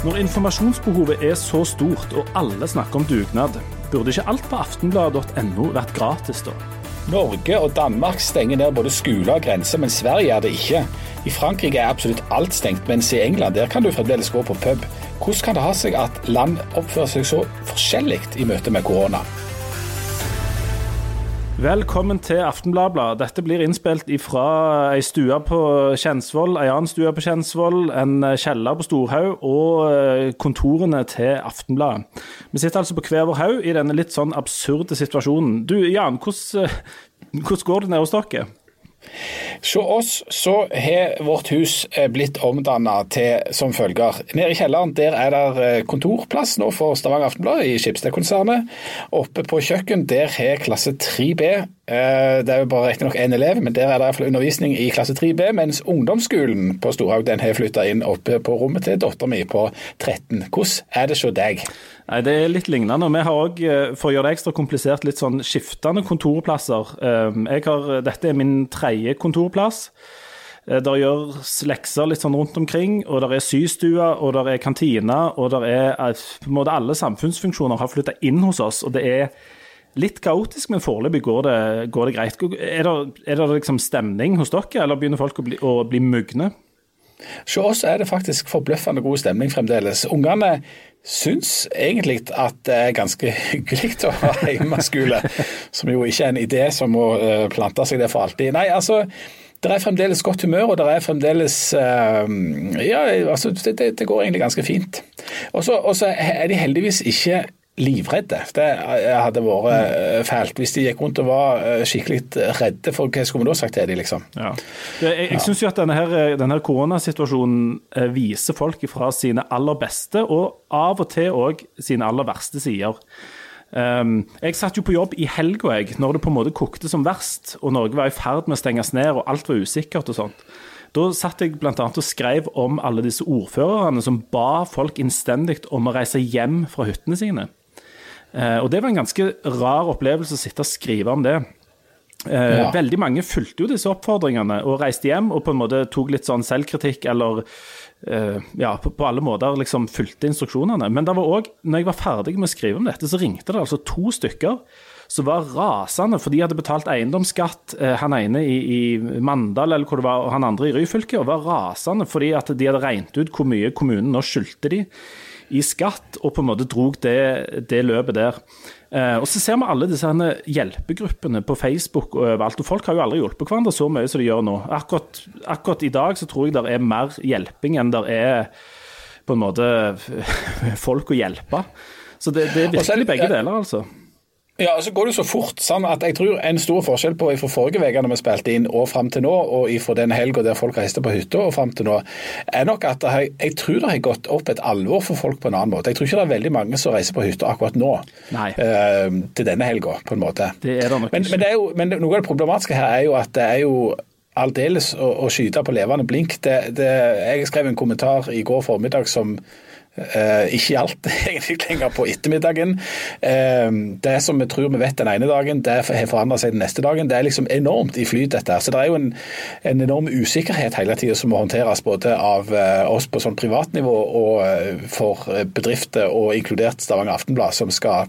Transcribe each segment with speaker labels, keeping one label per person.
Speaker 1: Når informasjonsbehovet er så stort, og alle snakker om dugnad, burde ikke alt på aftenbladet.no vært gratis, da?
Speaker 2: Norge og Danmark stenger ned både skoler og grenser, men Sverige gjør det ikke. I Frankrike er absolutt alt stengt, mens i England der kan du fremdeles gå på pub. Hvordan kan det ha seg at land oppfører seg så forskjellig i møte med korona?
Speaker 1: Velkommen til Aftenbladet. Dette blir innspilt fra ei stue på Kjensvoll, ei annen stue på Kjensvoll, en kjeller på Storhaug og eh, kontorene til Aftenbladet. Vi sitter altså på hver vår haug i denne litt sånn absurde situasjonen. Du Jan, hvordan, eh, hvordan går det nede hos dere?
Speaker 2: Se oss, så har vårt hus eh, blitt omdanna til som følger. Nede i kjelleren der er det eh, kontorplass nå for Stavanger Aftenblad i Skipsted-konsernet. Oppe på kjøkken der har klasse 3B Eh, det er jo bare riktignok én elev, men der er det iallfall undervisning i klasse 3B. Mens ungdomsskolen på Storhaug den har flytta inn oppe på rommet til dattera mi på 13. Hvordan er det hos deg?
Speaker 1: Nei, Det er litt lignende. Vi har òg, eh, for å gjøre det ekstra komplisert, litt sånn skiftende kontorplasser. Eh, har, dette er min tredje kontorplass. Der gjøres lekser litt sånn rundt omkring, og der er systue, og der er kantine, og der er på en måte alle samfunnsfunksjoner har flytta inn hos oss. og det er Litt kaotisk, men foreløpig går, går, det greit. Er det, er det liksom stemning hos dere, eller begynner folk å bli, bli mugne?
Speaker 2: Hos oss er det faktisk forbløffende god stemning fremdeles. Ungene syns egentlig at det er ganske hyggelig å ha hjemmeskole, som jo ikke er en idé som må eh, plante seg der for alltid. Nei, altså, det er fremdeles godt humør, og det er fremdeles uh, Ja, altså, det, det, går egentlig ganske fint. Og så er de heldigvis ikke livredde. Det hadde vært eh, fælt hvis de gikk rundt og var eh, skikkelig redde for hva skulle vi da sagt til dem, liksom.
Speaker 1: Ja. Jeg, jeg syns jo at denne, her, denne koronasituasjonen eh, viser folk fra sine aller beste, og av og til òg sine aller verste sider. Um, jeg satt jo på jobb i helga, når det på en måte kokte som verst, og Norge var i ferd med å stenges ned og alt var usikkert og sånt. Da satt jeg bl.a. og skrev om alle disse ordførerne som ba folk innstendig om å reise hjem fra hyttene sine. Eh, og det var en ganske rar opplevelse å sitte og skrive om det. Eh, ja. Veldig mange fulgte jo disse oppfordringene og reiste hjem og på en måte tok litt sånn selvkritikk eller uh, ja, på, alle måter liksom fulgte instruksjonene. Men det var også, når jeg var ferdig med å skrive om dette, så ringte det altså to stykker som var rasende, for de hadde betalt eiendomsskatt, uh, han ene i, i, Mandal eller hvor det var, og han andre i Ryfylke, og var rasende fordi at de hadde regnet ut hvor mye kommunen nå skyldte de i skatt, og på en måte drog det, det løpet der. Eh, og Så ser vi alle disse hjelpegruppene på Facebook og overalt. og Folk har jo aldri hjulpet hverandre så mye som de gjør nå. Akkurat, akkurat i dag så tror jeg det er mer hjelping enn det er på en måte folk å hjelpe. Så det, det er virkelig begge deler, altså.
Speaker 2: Ja, så går det så fort. Sånn at jeg tror En stor forskjell på fra forrige uke når vi spilte inn og fram til nå, og fra den helga der folk reiste på hytta og fram til nå, er nok at jeg, jeg tror det har gått opp et alvor for folk på en annen måte. Jeg tror ikke det er veldig mange som reiser på hytta akkurat nå uh, til denne helga, på en måte.
Speaker 1: Det er det nok
Speaker 2: men, men, det jo, men, noe av det problematiske her er jo at det er jo aldeles å, å skyte på levende blink. Det, det, jeg skrev en kommentar i går formiddag som ikke gjaldt egentlig lenger på ettermiddagen. Uh, det som vi tror vi vet den ene dagen, det har forandra seg den neste dagen. Det er liksom enormt i flyt, dette. Så det er jo en, en enorm usikkerhet hele tida som må håndteres både av uh, oss på sånn privatnivå og for bedrifter, og inkludert Stavanger Aftenblad, som skal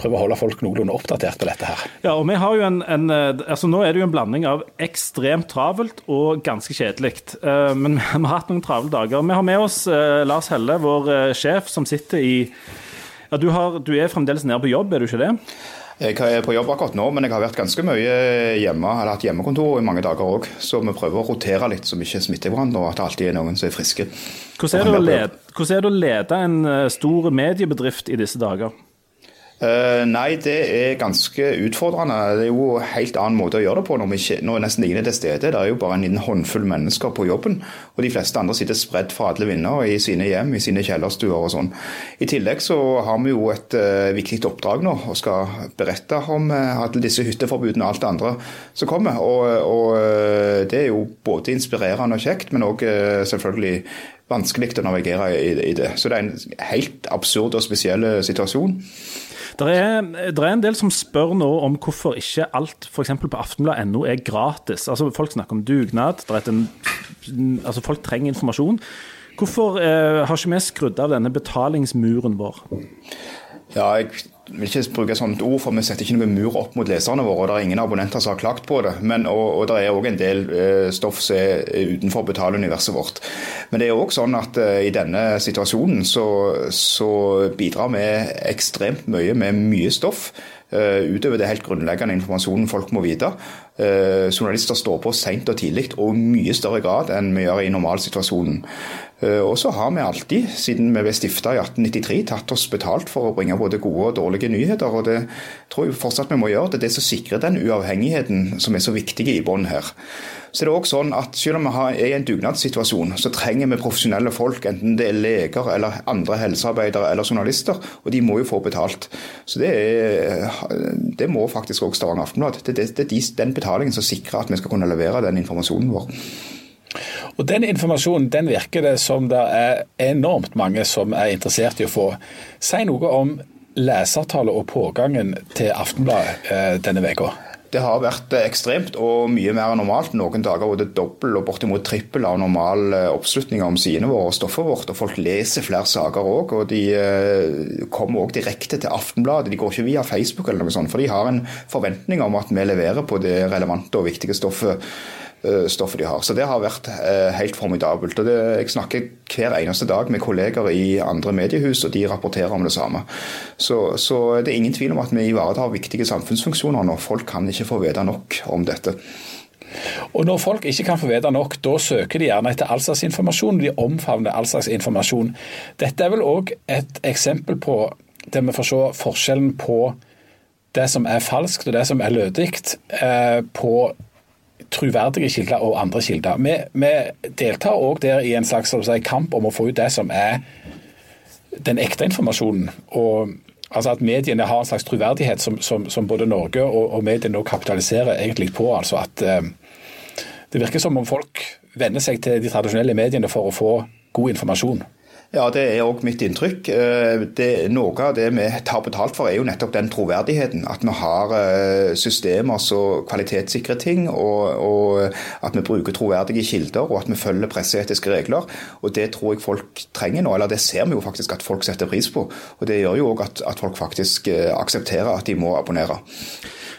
Speaker 2: prøve å holde folk noenlunde oppdatert på dette her.
Speaker 1: Ja, og vi har jo en, en altså Nå er det jo en blanding av ekstremt travelt og ganske kjedelig. men vi har hatt noen travle dager. Vi har med oss Lars Helle, vår sjef som sitter i ja, du, har, du er fremdeles nede på jobb, er du ikke det?
Speaker 3: Jeg er på jobb akkurat nå, men jeg har vært ganske mye hjemme. Eller hatt hjemmekontor i mange dager òg. Så vi prøver å rotere litt, så vi ikke smitter hverandre, og at det alltid er noen som er friske.
Speaker 1: Hvordan er, lede, hvordan er det å lede en eh, stor mediebedrift i disse dager?
Speaker 3: Uh, nei, det er ganske utfordrende. Det er jo en helt annen måte å gjøre det på når, ikke, når nesten ingen er til stede. Det er jo bare en liten håndfull mennesker på jobben. Og de fleste andre sitter spredt fra alle vinder i sine hjem, i sine kjellerstuer og sånn. I tillegg så har vi jo et uh, viktig oppdrag nå og skal berette om uh, alle disse hytteforbudene og alt det andre som kommer. Og, og det er jo både inspirerende og kjekt, men òg selvfølgelig vanskelig å navigere i, i det. Så det er en helt absurd og spesiell situasjon.
Speaker 1: Det er, det er, en del som spør nå om hvorfor ikke alt f.eks. på aftenblad.no er gratis. Altså Folk snakker om dugnad. En, altså Folk trenger informasjon. Hvorfor eh, har ikke vi skrudd av denne betalingsmuren vår?
Speaker 3: Ja, jeg vil ikke bruke et sånt ord, for vi setter ikke noen mur opp mot leserne våre. og Det er ingen abonnenter som har klagt på det. Men, og, og det er òg en del eh, stoff som er utenfor betaleuniverset vårt. Men det er òg sånn at eh, i denne situasjonen så, så bidrar vi ekstremt mye med mye stoff. Uh, utover det helt grunnleggende informasjonen folk må vite. Uh, journalister står på sent og tidlig, og mye større grad enn vi gjør i normalsituasjonen. Uh, og så har vi alltid, siden vi ble stifta i 1893, tatt oss betalt for å bringe både gode og dårlige nyheter. og Det tror jeg fortsatt vi må gjøre. Det er det som sikrer den uavhengigheten som er så viktig i bunnen her. Så det er også sånn at Selv om vi er i en dugnadssituasjon, så trenger vi profesjonelle folk, enten det er leger eller andre helsearbeidere eller journalister, og de må jo få betalt. Så Det, er, det må faktisk også Stavanger Aftenblad. Det er den betalingen som sikrer at vi skal kunne levere den informasjonen vår.
Speaker 2: Og Den informasjonen den virker det som det er enormt mange som er interessert i å få. Si noe om lesertallet og pågangen til Aftenbladet eh, denne uka.
Speaker 3: Det har vært ekstremt og mye mer enn normalt. Noen dager både dobbel og bortimot trippel av normal eh, oppslutning om sidene våre og stoffet vårt. Og folk leser flere saker òg, og de eh, kommer òg direkte til Aftenbladet. De går ikke via Facebook eller noe sånt, for de har en forventning om at vi leverer på det relevante og viktige stoffet Eh, stoffet de har. Så det har vært eh, helt formidabelt. og det, Jeg snakker hver eneste dag med kolleger i andre mediehus, og de rapporterer om det samme. Så, så det er ingen tvil om at vi ivaretar viktige samfunnsfunksjoner når Folk kan ikke få vite nok om dette.
Speaker 2: Og Når folk ikke kan få vite nok, da søker de gjerne etter all slags informasjon. De omfavner all slags informasjon. Dette er vel òg et eksempel på der vi får se forskjellen på det som er falskt og det som er lødig, eh, på troverdige kilder og andre kilder. Vi, vi deltar òg der i en slags si, kamp om å få ut det som er den ekte informasjonen. og altså At mediene har en slags troverdighet som, som, som både Norge og, og mediene kapitaliserer egentlig på. altså at eh, Det virker som om folk venner seg til de tradisjonelle mediene for å få god informasjon.
Speaker 3: Ja, det er òg mitt inntrykk. Eh, det, noe av det vi tar betalt for, er jo nettopp den troverdigheten. At vi har eh, systemer som kvalitetssikrer ting, og, og, at vi bruker troverdige kilder, og at vi følger presseetiske regler. Og Det tror jeg folk trenger nå, eller det ser vi jo faktisk at folk setter pris på. Og Det gjør jo òg at, at, folk faktisk eh, aksepterer at de må abonnere.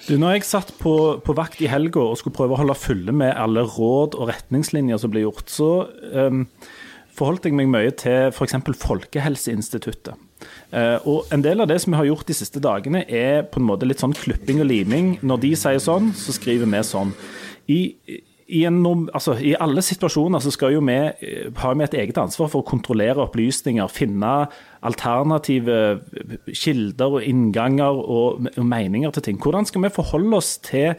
Speaker 1: Du, når jeg satt på, på vakt i helga og skulle prøve å holde fulle med alle råd og retningslinjer som ble gjort, så um forholdt jeg meg mye til f.eks. Folkehelseinstituttet. Uh, og En del av det som vi har gjort de siste dagene, er på en måte litt sånn klipping og liming. Når de sier sånn, så skriver vi sånn. I, i, en, altså, I, alle situasjoner så skal jo vi, eh, har vi et eget ansvar for å kontrollere opplysninger, finne alternative kilder og innganger og, og meninger til ting. Hvordan skal vi forholde oss til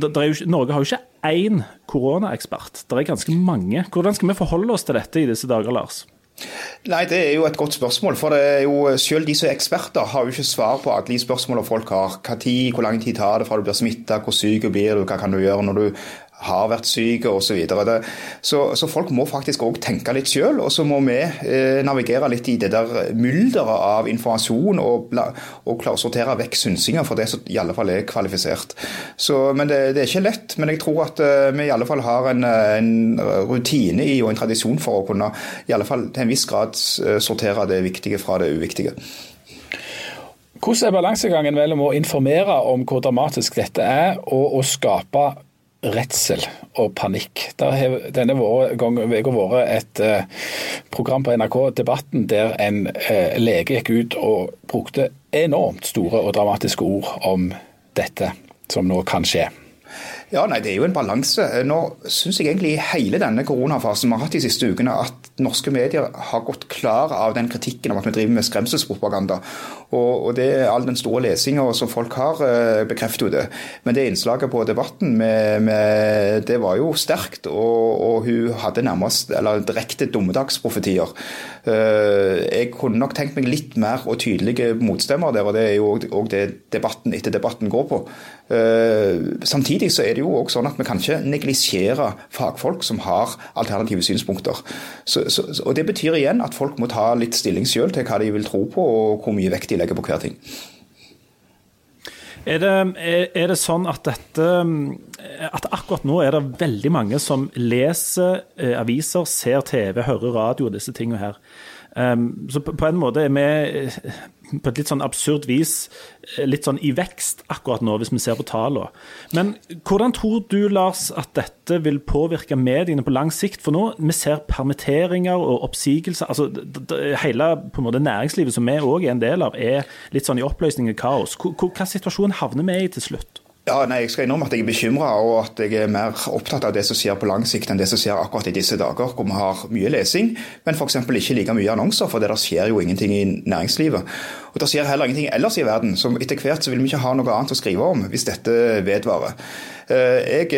Speaker 1: jo, Norge har jo ikke én koronaekspert, det er ganske mange. Hvordan skal vi forholde oss til dette i disse dager, Lars?
Speaker 3: Nei, Det er jo et godt spørsmål. for det er jo Selv de som er eksperter, har jo ikke svar på alle de spørsmålene folk har. Hva tid, hvor lang tid tar det fra du blir smitta, hvor syk du blir hva kan du gjøre når du har vært syke osv. Så, så Så folk må faktisk òg tenke litt sjøl, og så må vi eh, navigere litt i det der mylderet av informasjon og, og klare å sortere vekk synsinger for det som i alle fall er kvalifisert. Så, men det, det, er ikke lett. Men jeg tror at eh, vi i alle fall har en, en, rutine i og en tradisjon for å kunne i alle fall til en viss grad eh, sortere det viktige fra det uviktige.
Speaker 2: Hvordan er balansegangen mellom å informere om hvor dramatisk dette er, og å skape redsel og panikk. Der har denne uka vært et eh, program på NRK Debatten der en eh, lege gikk ut og brukte enormt store og dramatiske ord om dette som nå kan skje.
Speaker 3: Ja, nei, Det er jo en balanse. Nå syns jeg egentlig i hele denne koronafasen vi har hatt de siste ukene, at norske medier har gått klar av den kritikken om at vi driver med skremselspropaganda. Og, og det all den store lesinga som folk har, eh, bekrefter jo det. Men det innslaget på Debatten, med, med, det var jo sterkt. Og, og, hun hadde nærmest eller direkte dommedagsprofetier. Eh, jeg kunne nok tenkt meg litt mer og tydelige motstemmer der, og det er jo òg det debatten etter debatten går på. Eh, samtidig så er det jo også sånn at vi kan ikke neglisjere fagfolk som har alternative synspunkter. Så, så, og Det betyr igjen at folk må ta litt stilling sjøl til hva de vil tro på og hvor mye vekt de legger på hver ting.
Speaker 1: Er det, er det, sånn at dette At akkurat nå er det veldig mange som leser eh, aviser, ser TV, hører radio og disse tingene her. Um, så på, en måte er vi eh, på et litt sånn absurd vis eh, litt sånn i vekst akkurat nå, hvis vi ser på tallene. Men hvordan tror du, Lars, at dette vil påvirke mediene på lang sikt? For nå vi ser permitteringer og oppsigelser. altså Hele på en måte næringslivet som vi òg er en del av, er litt sånn i oppløsning og kaos. Hva situasjon havner vi i til slutt?
Speaker 3: Ja, nei, Jeg skal innrømme at jeg er bekymra, og at jeg er mer opptatt av det som skjer på lang sikt enn det som skjer akkurat i disse dager, hvor vi har mye lesing, men f.eks. ikke like mye annonser, for det der skjer jo ingenting i næringslivet. Og Det skjer heller ingenting ellers i verden, så etter hvert så vil vi ikke ha noe annet å skrive om hvis dette vedvarer. Eh, jeg,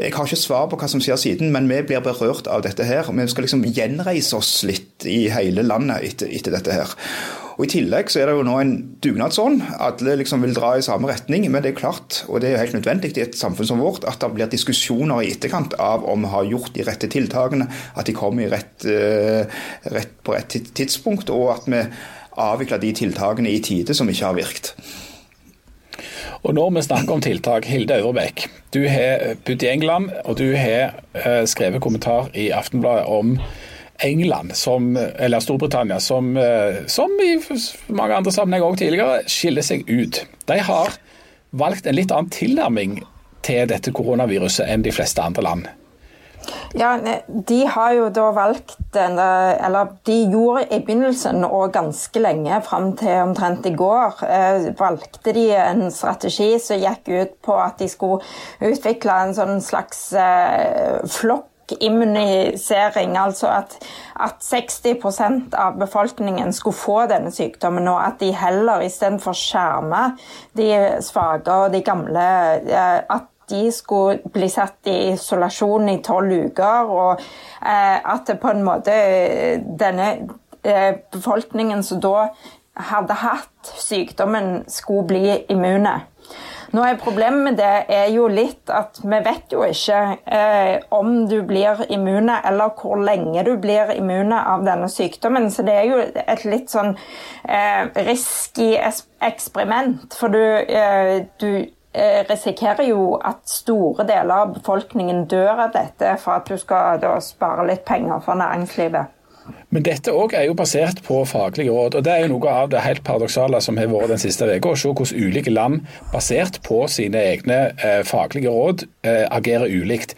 Speaker 3: jeg, har ikke svar på hva som skjer siden, men vi blir berørt av dette her. Vi skal liksom gjenreise oss litt i hele landet etter, etter dette her. Og I tillegg så er det jo nå en dugnadsånd. Alle liksom vil dra i samme retning. Men det er klart, og det er jo helt nødvendig i et samfunn som vårt, at det blir diskusjoner i etterkant av om vi har gjort de rette tiltakene, at de kommer rett, uh, rett på rett tidspunkt, og at vi avvikler de tiltakene i tide som ikke har virket.
Speaker 2: Og Når vi snakker om tiltak, Hilde Øvrebekk, du har bodd i England, og du har uh, skrevet kommentar i Aftenbladet om England, som, eller Storbritannia, som, eh, som i mange andre sammenhenger også tidligere, skiller seg ut. De har valgt en litt annen tilnærming til dette koronaviruset enn de fleste andre land.
Speaker 4: Ja, De har jo da valgt Eller de gjorde i begynnelsen og ganske lenge, fram til omtrent i går, eh, valgte de en strategi som gikk ut på at de skulle utvikle en sånn slags eh, flokk immunisering, altså at, at 60% av befolkningen skulle få denne sykdommen, og at de heller istedenfor skjerme de svake og de gamle eh, at de skulle bli satt i isolasjon i tolv uker, og eh, at på en måte denne eh, befolkningen som da hadde hatt sykdommen, skulle bli immune. Nå er Problemet med det er jo litt at vi vet jo ikke eh, om du blir immune, eller hvor lenge du blir immune av denne sykdommen. Så det er jo et litt sånn eh, risky eksperiment. For du, eh, du eh, risikerer jo at store deler av befolkningen dør av dette for at du skal da spare litt penger for næringslivet.
Speaker 2: Men dette òg er jo basert på faglige råd. og Det er jo noe av det helt paradoksale som har vært den siste uka. Å se hvordan ulike land, basert på sine egne eh, faglige råd, eh, agerer ulikt.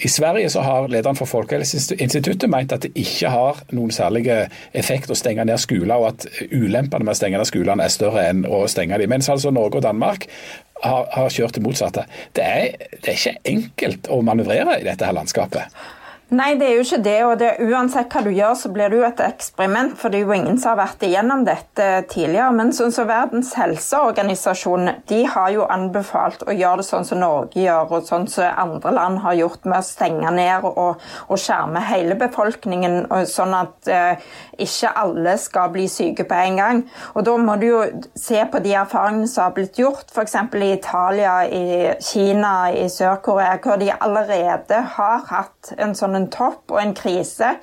Speaker 2: I Sverige så har lederen for Folkehelseinstituttet ment at det ikke har noen særlig effekt å stenge ned skoler, og at ulempene med å stenge ned skolene er større enn å stenge dem. Mens altså Norge og Danmark har, har kjørt det motsatte. Det er, det er ikke enkelt å manøvrere i dette her landskapet.
Speaker 4: Nei, det er jo ikke det. og det, Uansett hva du gjør, så blir det jo et eksperiment. For det er jo ingen som har vært igjennom dette tidligere. Men sånn som Verdens helseorganisasjon de har jo anbefalt å gjøre det sånn som Norge gjør, og sånn som andre land har gjort med å stenge ned og, og skjerme hele befolkningen, sånn at eh, ikke alle skal bli syke på en gang. Og Da må du jo se på de erfaringene som har blitt gjort, f.eks. i Italia, i Kina, i Sør-Korea, hvor de allerede har hatt en sånn en topp og en krise,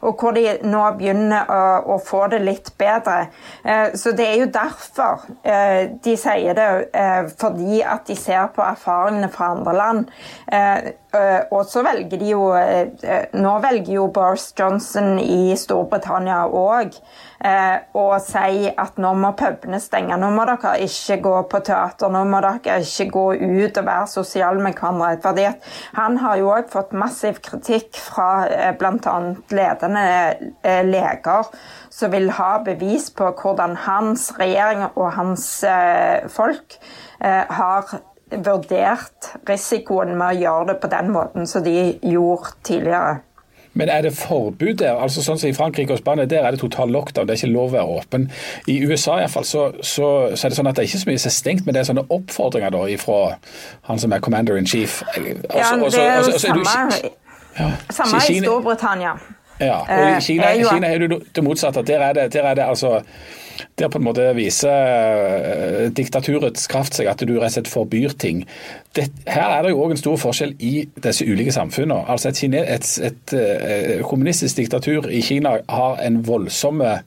Speaker 4: og hvor de nå begynner å, å få det litt bedre. Eh, så det er jo derfor eh, de sier det, eh, fordi at de ser på erfaringene fra andre land. Og så velger de jo Nå velger jo Boris Johnson i Storbritannia òg og si at nå må pubene stenge, nå må dere ikke gå på teater, nå må dere ikke gå ut og være sosiale med hverandre. Fordi han har jo òg fått massiv kritikk fra eh, bl.a. ledende eh, leger som vil ha bevis på hvordan hans regjering og hans eh, folk eh, har vurdert risikoen med å gjøre det på den måten som de gjorde tidligere.
Speaker 2: Men er det forbud der? Altså sånn som I Frankrike og Spania der er det total lockdown, det er ikke lov å være åpen. I USA i hvert fall, så, så, så, er det sånn at det er ikke så mye som er stengt, men det er sånne oppfordringer da fra han som er commander in chief.
Speaker 4: Også, ja, det er jo samme, ja. samme i Storbritannia.
Speaker 2: Ja, og i Kina, eh, Kina er det det motsatte. Der er det, der er det altså der på en måte viser uh, diktaturets kraft seg at du rett og slett forbyr ting. Det, her er det jo òg en stor forskjell i disse ulike samfunnene. Altså et, et, et, et uh, kommunistisk diktatur i Kina har en voldsomme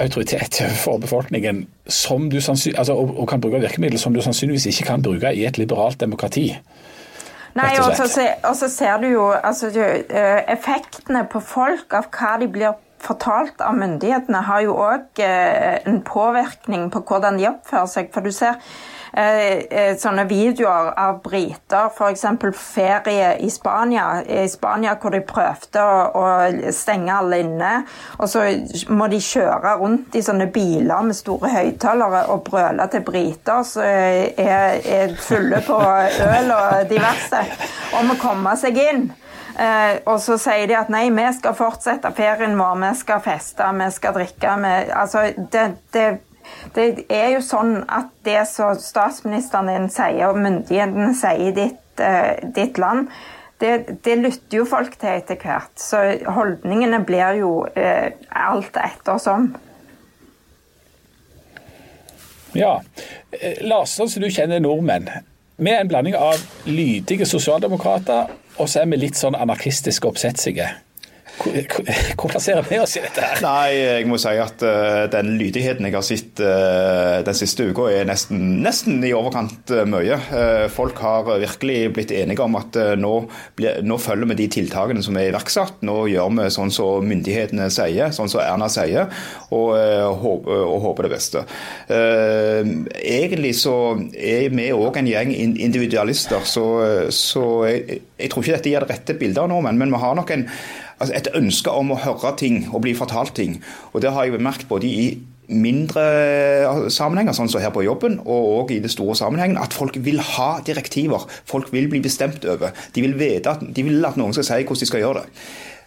Speaker 2: autoritet for befolkningen som du altså, og, og, kan bruke virkemidler som du sannsynligvis ikke kan bruke i et liberalt demokrati.
Speaker 4: Nei, og så, og så ser du jo altså, eh, effektene på folk av hva de blir fortalt av myndighetene, har jo òg eh, en påvirkning på hvordan de oppfører seg. For du ser Eh, eh, sånne videoer av briter, f.eks. ferie i Spania, i Spania hvor de prøvde å, stenge alle inne. Og så må de kjøre rundt i sånne biler med store høyttalere og brøle til briter som er, er fulle på øl og diverse, om å komme seg inn. Eh, og så sier de at nei, vi skal fortsette ferien vår, vi skal feste, vi skal drikke. Vi, altså, det, det det er jo sånn at det som statsministeren din sier, og myndighetene sier i ditt, uh, ditt land, det, det, lytter jo folk til etter hvert. Så holdningene blir jo eh, alt ettersom.
Speaker 2: Ja. Eh, Lars, sånn som du kjenner nordmenn. Er en blanding av lydige sosialdemokrater, og så er vi litt sånn anarkistiske oppsettsige. Hvor plasserer vi oss i dette? her?
Speaker 3: Nei, Jeg må si at uh, den lydigheten jeg har sett uh, den siste uka, er nesten, nesten i overkant uh, mye. folk har virkelig blitt enige om at nå, ble, nå, følger vi de tiltakene som er iverksatt. Nå gjør vi sånn som myndighetene sier, sånn som Erna sier, og, håper, og håper det beste. egentlig så er vi òg en gjeng individualister, så, så jeg, jeg, tror ikke dette gir det rette bildet av nordmenn, men vi har nok en altså et ønske om å høre ting og bli fortalt ting. Og Det har jeg bemerket både i mindre sammenhenger, sånn som her på jobben, og òg i det store sammenhengen, at folk vil ha direktiver. Folk vil bli bestemt over. De vil, vite at, de vil at noen skal si hvordan de skal gjøre det.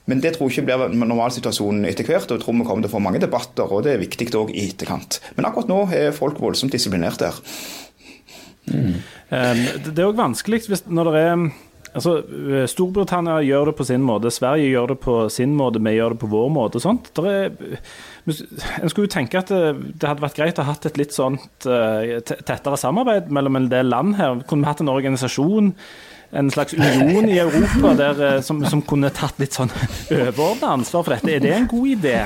Speaker 3: Men det tror jeg ikke blir normalsituasjonen etter hvert. og Jeg tror vi kommer til å få mange debatter, og det er viktig òg i etterkant. Men akkurat nå er folk voldsomt disiplinert der.
Speaker 1: Mm. Det er òg vanskelig hvis når det er Altså, eh, Storbritannia gjør det på sin måte, Sverige gjør det på sin måte, vi gjør det på vår måte. og sånt. Er, en skulle jo tenke at det, det, hadde vært greit å ha hatt et litt sånt uh, tettere samarbeid mellom en del land her. Kunne vi hatt en organisasjon, en slags union i Europa der, som, som, kunne tatt litt sånn overordna ansvar for dette. Er det en god idé?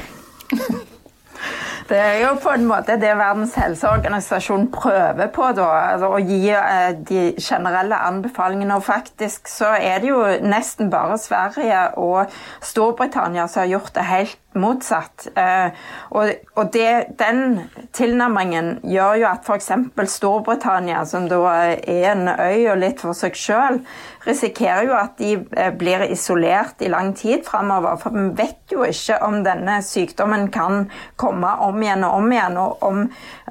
Speaker 4: Det er jo på en måte det Verdens helseorganisasjon prøver på, da, altså å gi eh, de generelle anbefalingene. Og faktisk så er det jo nesten bare Sverige og Storbritannia som har gjort det helt motsatt. Eh, og, og det, den tilnærmingen gjør jo at f.eks. Storbritannia, som da er en øy og litt for seg sjøl, risikerer jo at de eh, blir isolert i lang tid framover. For vi vet jo ikke om denne sykdommen kan komme om igjen og om igjen, og om,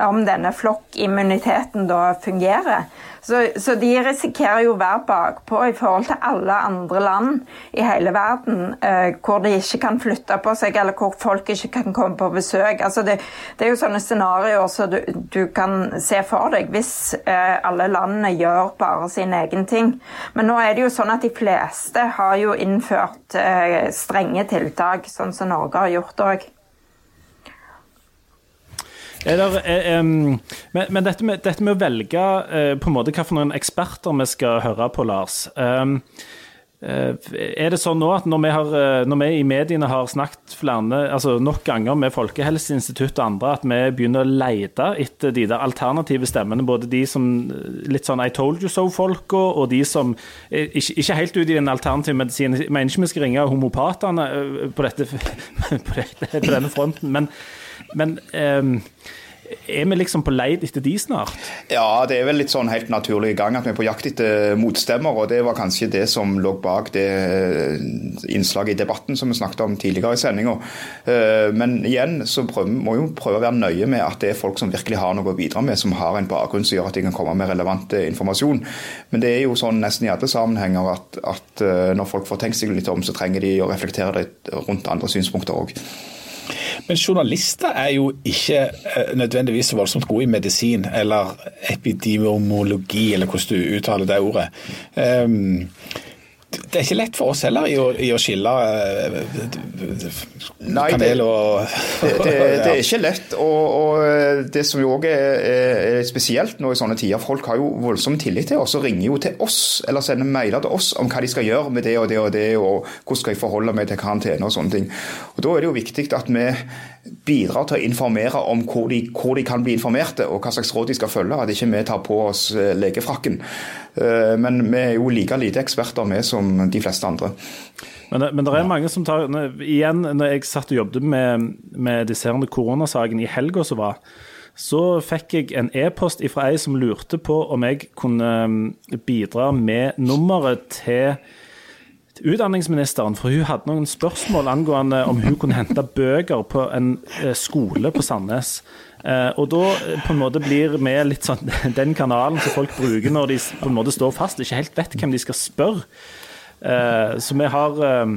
Speaker 4: om denne flokkimmuniteten da fungerer. Så, så, de risikerer jo å være bakpå i forhold til alle andre land i hele verden eh, hvor de ikke kan flytte på seg, eller hvor folk ikke kan komme på besøk. Altså det, det, er jo sånne scenarioer som du, du, kan se for deg hvis eh, alle landene gjør bare sin egen ting. Men nå er det jo sånn at de fleste har jo innført eh, strenge tiltak, sånn som Norge har gjort òg.
Speaker 1: Der, eh, men, men dette, med, dette, med, å velge eh, på en måte hvilke eksperter vi skal høre på, Lars. Um, er det sånn nå at når vi, har, eh, når vi, i mediene har snakket flere, altså nok ganger med Folkehelseinstituttet og andre, at vi begynner å lete etter de der alternative stemmene, både de som litt sånn I told you so-folka, og de som ikke, ikke helt ut i den alternative medisinen. Jeg mener ikke vi skal ringe homopatene på, dette, på, dette, på denne fronten, men men um, er vi liksom på leid etter de snart?
Speaker 3: Ja, det er vel litt sånn helt naturlig i gang at vi er på jakt etter motstemmer. og Det var kanskje det som lå bak det eh, innslaget i debatten som vi snakket om tidligere i sendinga. Eh, men igjen så prøver, må vi jo prøve å være nøye med at det er folk som virkelig har noe å bidra med, som har en bakgrunn som gjør at de kan komme med relevant informasjon. Men det er jo sånn nesten i alle sammenhenger at, at eh, når folk får tenkt seg litt om, så trenger de å reflektere det rundt andre synspunkter òg.
Speaker 2: Men journalister er jo ikke eh, nødvendigvis så voldsomt gode i medisin eller epidemiologi, eller hvordan du uttaler det ordet. Um, det er ikke lett for oss heller i å, i å skille uh,
Speaker 3: Nei,
Speaker 2: kanel og
Speaker 3: det, det, det, er ikke lett. Og, og det som jo òg er, er, spesielt nå i sånne tider, folk har jo voldsom tillit til oss og ringer jo til oss eller sender mailer til oss om hva de skal gjøre med det og det og det, og hvordan skal jeg forholde meg til karantene og sånne ting. Og Da er det jo viktig at vi bidrar til å informere om hvor de, hvor de, kan bli informerte, og hva slags råd de skal følge. At ikke vi tar på oss legefrakken. Men vi er jo like lite eksperter med som de fleste andre.
Speaker 1: Men men det er mange som tar Igjen, når jeg satt og jobbet med, med disserende koronasaken i helga som var, så fikk jeg en e-post fra ei som lurte på om jeg kunne bidra med nummeret til utdanningsministeren, for hun hadde noen spørsmål angående om hun kunne hente bøker på en skole på Sandnes. Og da på en måte blir vi litt sånn den kanalen som folk bruker når de på en måte står fast, ikke helt vet hvem de skal spørre. Eh, så vi har eh,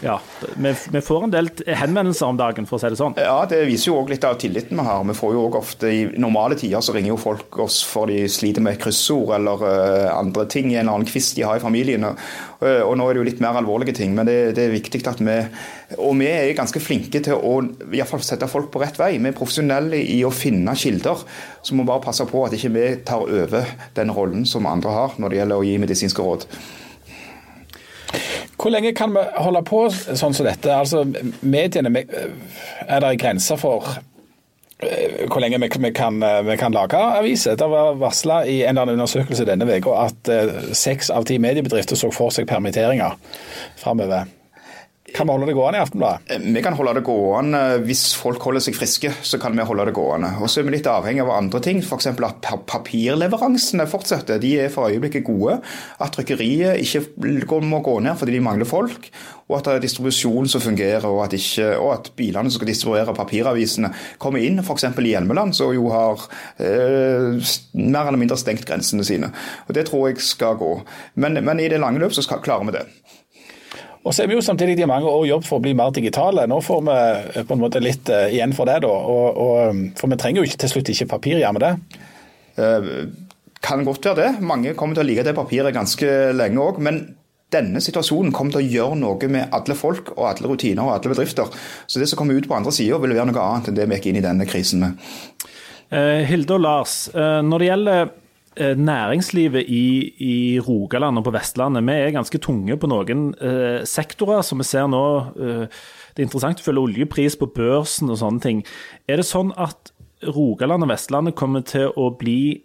Speaker 1: ja, vi, får en del henvendelser om dagen, for å si det sånn.
Speaker 3: Ja, det viser jo òg litt av tilliten vi har. Vi får jo òg ofte I normale tider så ringer jo folk oss for de sliter med kryssord eller uh, andre ting i en annen kvist de har i familien. Uh, og nå er det jo litt mer alvorlige ting, men det, det, er viktig at vi Og vi er ganske flinke til å i hvert fall sette folk på rett vei. Vi er profesjonelle i å finne kilder. Så må vi bare passe på at ikke vi tar over den rollen som andre har når det gjelder å gi medisinske råd.
Speaker 2: Hvor lenge kan vi holde på sånn som dette? Altså, mediene, Er det grenser for eh, hvor lenge vi, kan, vi kan lage aviser? Det var varsla i en eller annen undersøkelse denne uka at eh, seks av ti mediebedrifter så for seg permitteringer framover. Kan vi holde det gående i Aftenbladet?
Speaker 3: Eh, vi kan holde det gående. Hvis folk holder seg friske, så kan vi holde det gående. Og Så er vi litt avhengig av andre ting, f.eks. at papirleveransene fortsetter. De er for øyeblikket gode. At trykkeriet ikke må gå ned fordi de mangler folk. Og at det er distribusjon som fungerer, og at, ikke, og at bilene som skal distribuere papiravisene, kommer inn. F.eks. i Hjelmeland, som jo har eh, mer eller mindre stengt grensene sine. Og Det tror jeg skal gå. Men, men i det lange løp så skal, klarer vi det.
Speaker 2: Og så er vi jo samtidig i mange år jobb for å bli mer digitale. Nå får vi eh, på en måte litt uh, igjen for det, da. Og, og, um, for vi trenger jo ikke til slutt ikke papir, gjør vi det?
Speaker 3: Uh, kan godt være det. Mange kommer til å like det papiret ganske lenge òg. Men denne situasjonen kommer til å gjøre noe med alle folk og alle rutiner og alle bedrifter. Så det som kommer ut på andre sida, vil være noe annet enn det vi gikk inn i denne krisen med.
Speaker 1: Hilde og Lars, når det gjelder Eh, næringslivet i, i, Rogaland og på Vestlandet vi er ganske tunge på noen eh, sektorer, som vi ser nå. Eh, det er interessant å følge oljepris på børsen og sånne ting. Er det sånn at Rogaland og Vestlandet kommer til å bli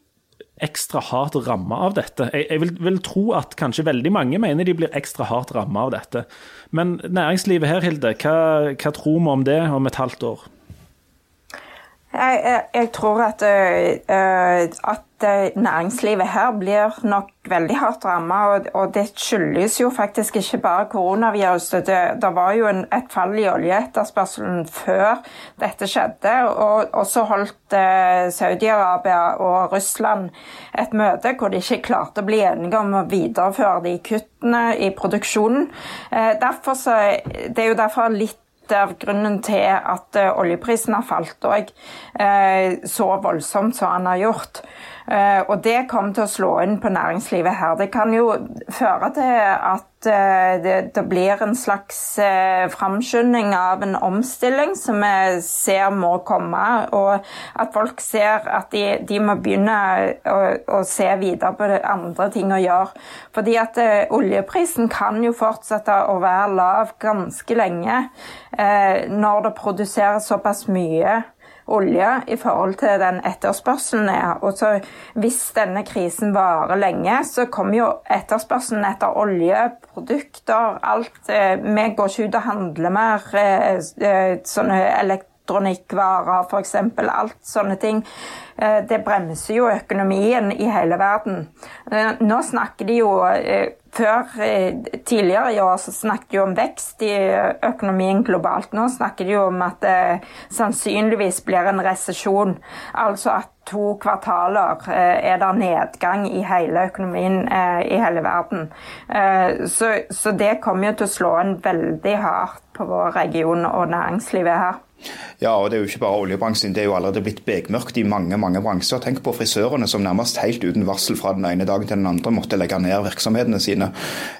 Speaker 1: ekstra hardt ramma av dette? Jeg, jeg vil, vil, tro at kanskje veldig mange mener de blir ekstra hardt ramma av dette. Men næringslivet her, Hilde, hva, hva tror vi om det om et halvt år?
Speaker 4: Jeg, jeg, jeg tror at, uh, at næringslivet her blir nok veldig hardt rammet. Og, og, det skyldes jo faktisk ikke bare koronaviruset. Det, det var jo en, et fall i oljeetterspørselen før dette skjedde. Og, og så holdt uh, Saudi-Arabia og Russland et møte hvor de ikke klarte å bli enige om å videreføre de kuttene i produksjonen. Uh, derfor så, det er jo derfor litt av grunnen til at eh, oljeprisen har falt òg eh, så voldsomt som han har gjort. Eh, og det kommer til å slå inn på næringslivet her. Det kan jo føre til at det, det blir en slags framskynding av en omstilling som vi ser må komme. Og at folk ser at de, de må begynne å, å, se videre på andre ting å gjøre. Fordi at oljeprisen kan jo fortsette å være lav ganske lenge. Eh, når det produseres såpass mye olje i forhold til den etterspørselen er. Og så hvis denne krisen varer lenge, så kommer jo etterspørselen etter oljeprodukter, alt eh, Vi går ikke ut og handler mer eh, sånne elektronikkvarer, f.eks. Alt sånne ting. Det bremser jo økonomien i hele verden. Nå snakker de jo før, eh, Tidligere i år så snakket de om vekst i økonomien globalt. Nå snakker de om at det sannsynligvis blir en resesjon. Altså at to kvartaler eh, er det nedgang i hele økonomien eh, i hele verden. Så, så det kommer jo til å slå en veldig hardt på vår region og næringslivet her.
Speaker 3: Ja, og det er jo ikke bare oljebransjen. Det er jo allerede blitt bekmørkt i mange mange bransjer. Tenk på frisørene som nærmest helt uten varsel fra den ene dagen til den andre måtte legge ned virksomhetene sine.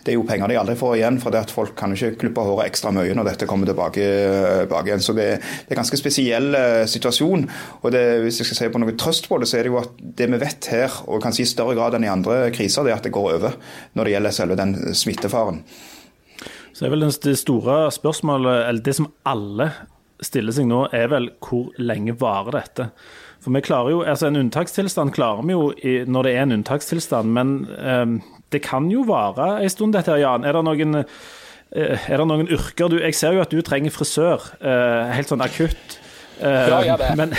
Speaker 3: Det er jo penger de aldri får igjen, for det at folk kan ikke klippe håret ekstra mye når dette kommer tilbake, tilbake igjen. Så det, det, er en ganske spesiell uh, situasjon. Og det, hvis jeg skal si på noe trøst på det, så er det jo at det vi vet her, og kanskje i større grad enn i andre kriser, det er at det går over når det gjelder selve den smittefaren.
Speaker 1: Så er vel det store spørsmålet, eller det som alle stiller seg nå, er vel hvor lenge varer dette? For vi klarer jo, altså En unntakstilstand klarer vi jo i, når det er en unntakstilstand, men um, det kan jo vare en stund, dette her, Jan. Er det noen, uh, er det noen yrker du Jeg ser jo at du trenger frisør, uh, helt sånn akutt.
Speaker 2: Uh, ja, ja, det.
Speaker 1: Men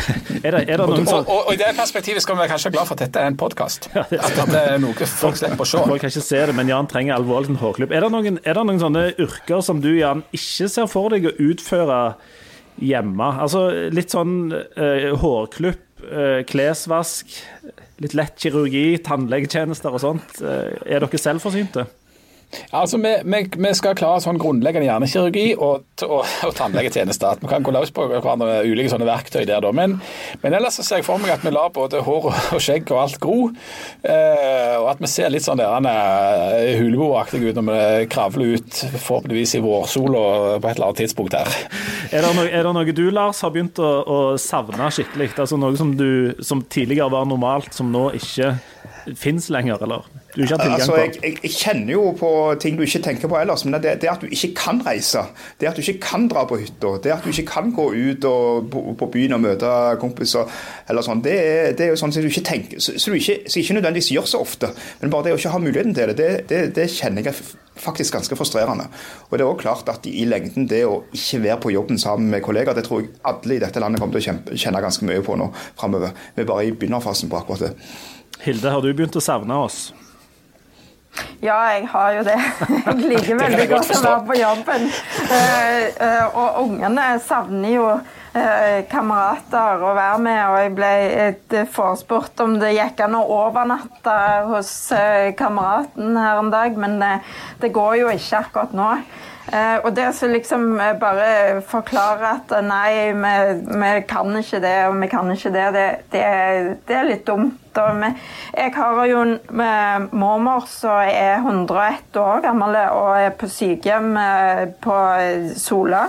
Speaker 1: er det, er det noen
Speaker 2: som... og, og, og, I det perspektivet skal vi være kanskje glad for at dette er en podkast. Ja, at det er noe folk slipper å se.
Speaker 1: Folk kan ikke se det, men Jan trenger alvorlig en hårklubb. Er det, noen, er det noen sånne yrker som du, Jan, ikke ser for deg å utføre hjemme. Altså litt sånn uh, hårklipp, uh, klesvask, litt lett kirurgi, tannlegetjenester og sånt. Uh, er dere selvforsynte?
Speaker 2: Altså, vi, vi, vi, skal klare sånn grunnleggende hjernekirurgi og, og, og tannlegetjeneste. Vi kan gå løs på hverandre med ulike sånne verktøy der. Da. Men, men ellers så ser jeg for meg at vi lar både hår og skjegg og alt gro. Eh, og at vi ser litt sånn der eh, huleboaktige ut når vi kravler ut forhåpentligvis i vårsola på et eller annet tidspunkt her.
Speaker 1: Er det, noe, er det noe du, Lars, har begynt å, å savne skikkelig? Altså Noe som, du, som tidligere var normalt, som nå ikke fins lenger, eller? Du ikke har tilgang
Speaker 3: altså, jeg, jeg, jeg, kjenner jo på ting du ikke tenker på ellers, men det, det at du ikke kan reise, det at du ikke kan dra på hytta, det at du ikke kan gå ut og, på, på, byen og møte kompiser, eller sånn, det, det er jo sånn som du ikke tenker, så, så du ikke, så ikke nødvendigvis gjør så ofte. Men bare det å ikke ha muligheten til det, det, det kjenner jeg faktisk ganske frustrerende. Og det er også klart at i lengden, det å ikke være på jobben sammen med kollegaer, det tror jeg alle i dette landet kommer til å kjenne ganske mye på nå framover. Vi er bare i begynnerfasen på akkurat det.
Speaker 1: Hilde, har du begynt å savne oss?
Speaker 4: Ja, jeg har jo det. Jeg liker veldig godt å være på jobben. Eh, eh, og ungene savner jo eh, kamerater å være med, og jeg ble forespurt om det gikk an å overnatte hos kameraten her en dag, men det går jo ikke akkurat nå. Eh, og det å liksom eh, bare forklare at eh, nei, vi, vi, kan ikke det og vi kan ikke det, det, det, det er litt dumt. Vi, jeg har jo en mormor som er 101 år gammel og er på sykehjem på Sola.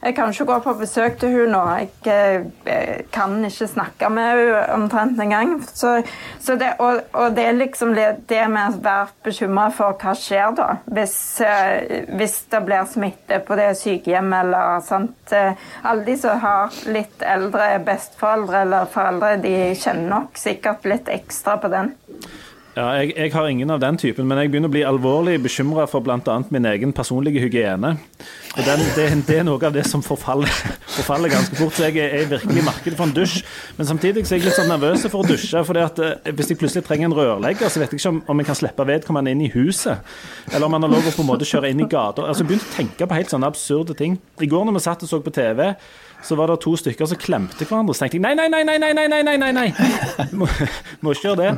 Speaker 4: Jeg kan ikke gå på besøk til hun nå. Jeg, jeg eh, kan ikke snakke med henne omtrent engang. Så, så det, og, og, det er liksom det, med å være bekymra for hva skjer da, hvis, eh, hvis, det blir smitte på det sykehjemmet eller sant. Eh, alle de som har litt eldre besteforeldre eller foreldre, de kjenner nok sikkert litt ekstra på den.
Speaker 1: Ja, jeg, jeg, har ingen av den typen, men jeg begynner å bli alvorlig bekymra for bl.a. min egen personlige hygiene. Og den, det, det, er noe av det som forfaller, forfaller ganske fort. Så jeg er, virkelig i markedet for en dusj. Men samtidig så er jeg litt sånn nervøs for å dusje. For eh, hvis jeg plutselig trenger en rørlegger, så vet jeg ikke om, om jeg kan slippe vedkommende inn i huset. Eller om han har lov å på en måte kjøre inn i gata. Altså, jeg begynte å tenke på helt sånne absurde ting. I går når vi satt og så på TV så var det to stykker som klemte hverandre. Så tenkte jeg nei, nei, nei, nei, nei, nei, nei, nei, nei. Må, må ikke gjøre det.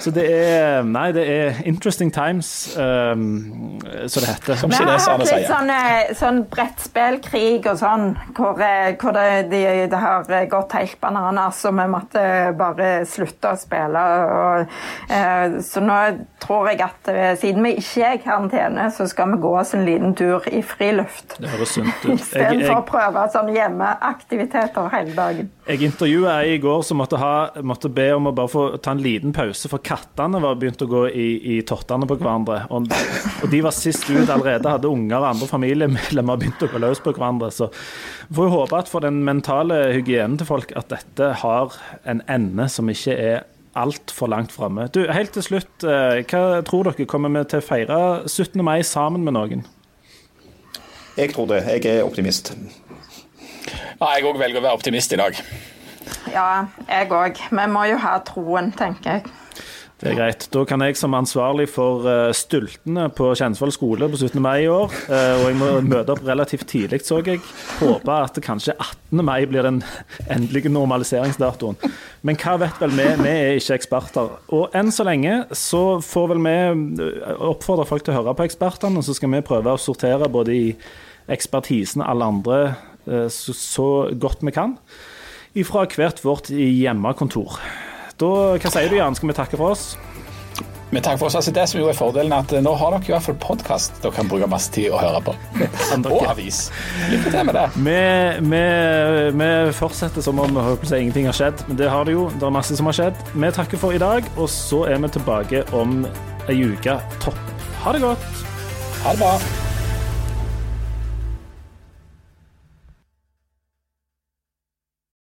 Speaker 1: Så det er Nei, det er interesting times, um, så det heter.
Speaker 4: Som Vi har hatt litt sånn, eh, sånn brettspillkrig og sånn, hvor, eh, hvor det, de, det, har gått helt bananas, og vi måtte bare slutte å spille. Og, uh, så nå tror jeg at siden vi ikke er i karantene, så skal vi gå oss en liten tur i friluft.
Speaker 1: Det høres sunt ut.
Speaker 4: Istedenfor å prøve sånn hjemme aktiviteter hele dagen.
Speaker 1: Jeg intervjua ei i går som måtte, ha, måtte, be om å bare få ta en liten pause, for kattene var begynt å gå i, i tottene på hverandre. Og, og, de var sist ut allerede, hadde unger og andre familiemedlemmer begynt å gå løs på hverandre. Så vi får jo håpe at for den mentale hygienen til folk at dette har en ende som ikke er altfor langt framme. Helt til slutt, eh, hva tror dere? Kommer vi til å feire 17. mai sammen med noen?
Speaker 3: Jeg tror det. Jeg er optimist.
Speaker 2: Ja, jeg òg velger å være optimist i dag.
Speaker 4: Ja, jeg òg. Vi må jo ha troen, tenker jeg.
Speaker 1: Det er greit. Da kan jeg som ansvarlig for uh, stultene på Kjensvoll skole på 17. mai i år, uh, og jeg må møte opp relativt tidlig, så jeg, håpe at kanskje 18. mai blir den endelige normaliseringsdatoen. Men hva vet vel vi? Vi er ikke eksperter. Og enn så lenge så får vel vi eh, oppfordre folk til å høre på ekspertene, og så skal vi prøve å sortere både i ekspertisen alle andre eh, så, så godt vi kan ifra hvert vårt hjemmekontor. Da, hva sier du, Jan? Skal vi takke for oss?
Speaker 2: Vi takker for oss. Altså, det som jo er fordelen, at eh, nå har dere i hvert fall podkast dere kan bruke masse tid å høre på. Og avis. Lykke til med det.
Speaker 1: Vi, vi, vi fortsetter som om håper jeg, ingenting har skjedd, men det har det jo. Det er masse som har skjedd. Vi takker for i dag, og så er vi tilbake om ei uke. Topp. Ha det godt.
Speaker 2: Ha det bra.